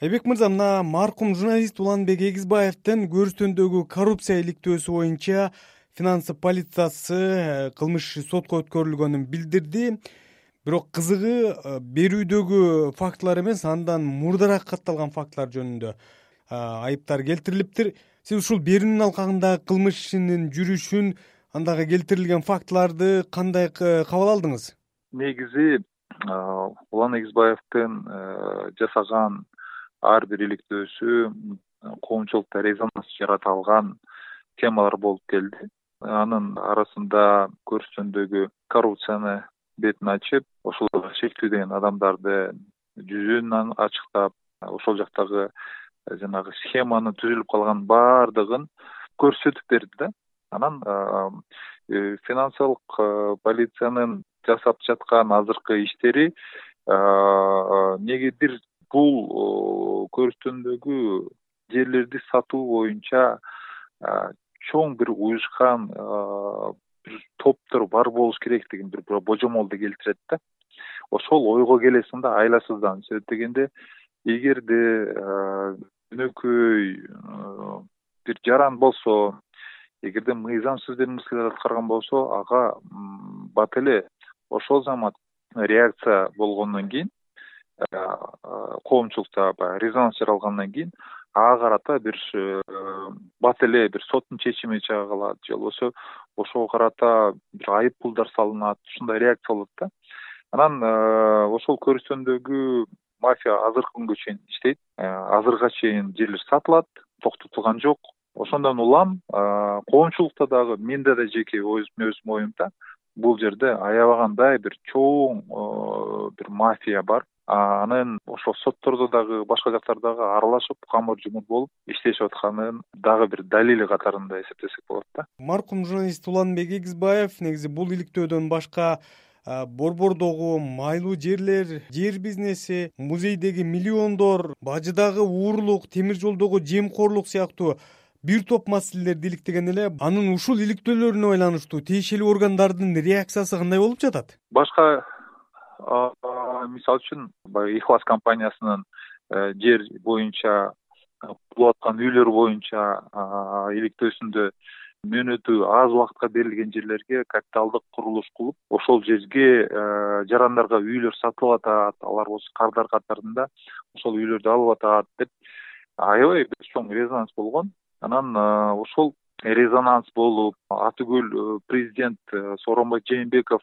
айбек мырза мына маркум журналист уланбек эгизбаевдин көрүстөндөгү коррупция иликтөөсү боюнча финансы полициясы э, кылмыш иши сотко өткөрүлгөнүн билдирди. Бирок кызыгы э, берүүдөгү фактылар эмес андан мурдараак катталган фактылар жөнүндө э, айыптар келтирилиптир. Сиз ушул берүүнүн алкагындагы кылмыш ишинин жүрүшүн андагы келтирилген фактыларды кандай кабыл алдыңыз? Негизи улан эгизбаевдин жасаган ар бир иликтөөсү коомчулукта резонанс жарата алган темалар болуп келди. Анын арасында көрүстөндөгү коррупцияны бетин ачып ошол шектүү деген адамдарды жүзүн ачыктап ошол жактагы жанагы схеманы түзүлүп калганын баардыгын көрсөтүп берди да. Анан э, финансылык полициянын жасап жаткан азыркы иштери негедир бул көрүстөндөгү жерлерди сатуу боюнча чоң бир уюшкан бир топтор бар болуш керектигин бир божомолду келтирет да. Ошол ойго келесиң да айласыздан себеп дегенде эгерде көнөкөй бир жаран болсо эгерде мыйзамсыз аткарган болсо ага бат эле ошол замат реакция болгондон кийин коомчулукта баягы резонанс жаралгандан кийин ага карата бир э, бат эле бир соттун чечими чыга же болбосо ошого карата бир айып пулдар салынат ушундай реакция болот да. Анан э, ошол көрүстөндөгү мафия азыркы күнгө чейин иштейт. Э, азыркыга чейин жерлер сатылат токтотулган жок. Ошондон улам коомчулукта дагы менде да жеке өзүмдүн оюм да. Бул жерде аябагандай бир чоң бир мафия бар анын ошол соттордо дагы башка жактардагы аралашып камыр жумур болуп иштешип атканын дагы бир далили катарында эсептесек болот да. Маркум журналист уланбек эгизбаев негизи бул иликтөөдөн башка борбордогу майлуу жерлер жер бизнеси музейдеги миллиондор бажыдагы уурулук темир жолдогу жемкорлук сыяктуу бир топ маселелерди иликтеген эле анын ушул иликтөөлөрүнө байланыштуу тиешелүү органдардын реакциясы кандай болуп жатат? Башка мисалы үчүн баягы ихлас компаниясынын э, жер боюнча курулуп аткан үйлөр боюнча иликтөөсүндө мөөнөтү аз убакытка берилген жерлерге капиталдык курулуш кылып ошол жерге э, жарандарга үйлөр сатылып атат алар болсо кардар катарында ошол үйлөрдү алып атат деп аябай бир чоң резонанс болгон. Анан э, ошол резонанс болуп атүгүл президент сооронбай жээнбеков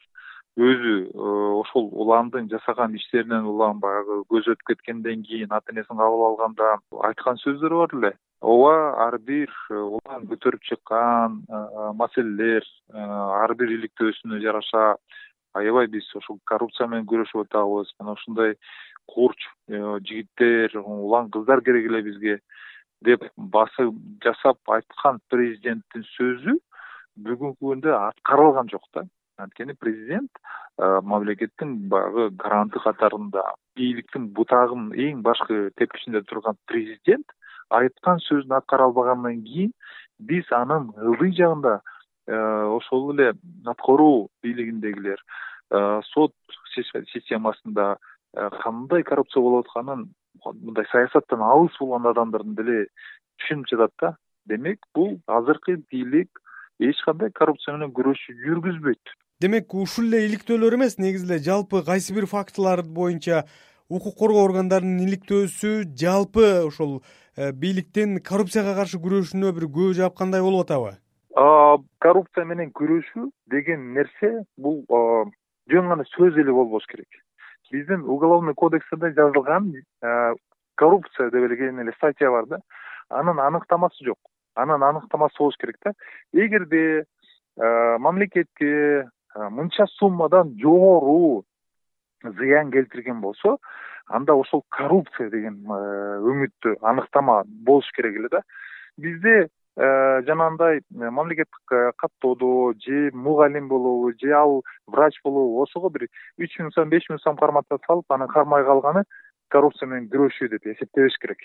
өзү э, ошол уландын жасаган иштеринен улам баягы көзү өтүп кеткенден кийин ата энесин кабыл алганда айткан сөздөрү бар эле. Ооба ар бир э, улан көтөрүп чыккан э, маселелер ар бир иликтөөсүнө жараша аябай биз ушул коррупция менен күрөшүп атабыз. Мына ушундай курч жигиттер улан кыздар керек эле бизге деп басым жасап айткан президенттин сөзү бүгүнкү күндө аткарылган жок да анткени президент э, мамлекеттин баягы гаранты катарында бийликтин бутагын эң башкы тепкичинде турган президент айткан сөзүн аткара албагандан кийин биз анын ылдый жагында э, ошол эле аткаруу бийлигиндегилер э, сот системасында кандай коррупция болуп атканын мындай саясаттан алыс болгон адамдардын деле түшүнүп жатат да. Демек бул азыркы бийлик эч кандай коррупция менен күрөшү жүргүзбөйт демек ушул эле иликтөөлөр эмес негизи эле жалпы кайсы бир фактылар боюнча укук коргоо органдарынын иликтөөсү жалпы ошол э, бийликтин коррупцияга каршы күрөшүнө бир көз жапкандай болуп атабы? Коррупция менен күрөшүү деген нерсе бул жөн гана сөз эле болбош керек. Биздин уголовный кодексте жазылган коррупция деп элеген эле статья бар да. Анын аныктамасы жок. Анын аныктамасы болуш керек да. Эгерде мамлекетке мынча суммадан жогору зыян келтирген болсо анда ошол коррупция деген үмүттүү аныктама болуш керек эле да. Бизде жанагындай мамлекеттик каттоодо же мугалим болобу же ал врач болобу ошого бир үч миң сом беш миң сом кармата салып анан кармай калганы коррупция менен күрөшүү деп эсептебеш керек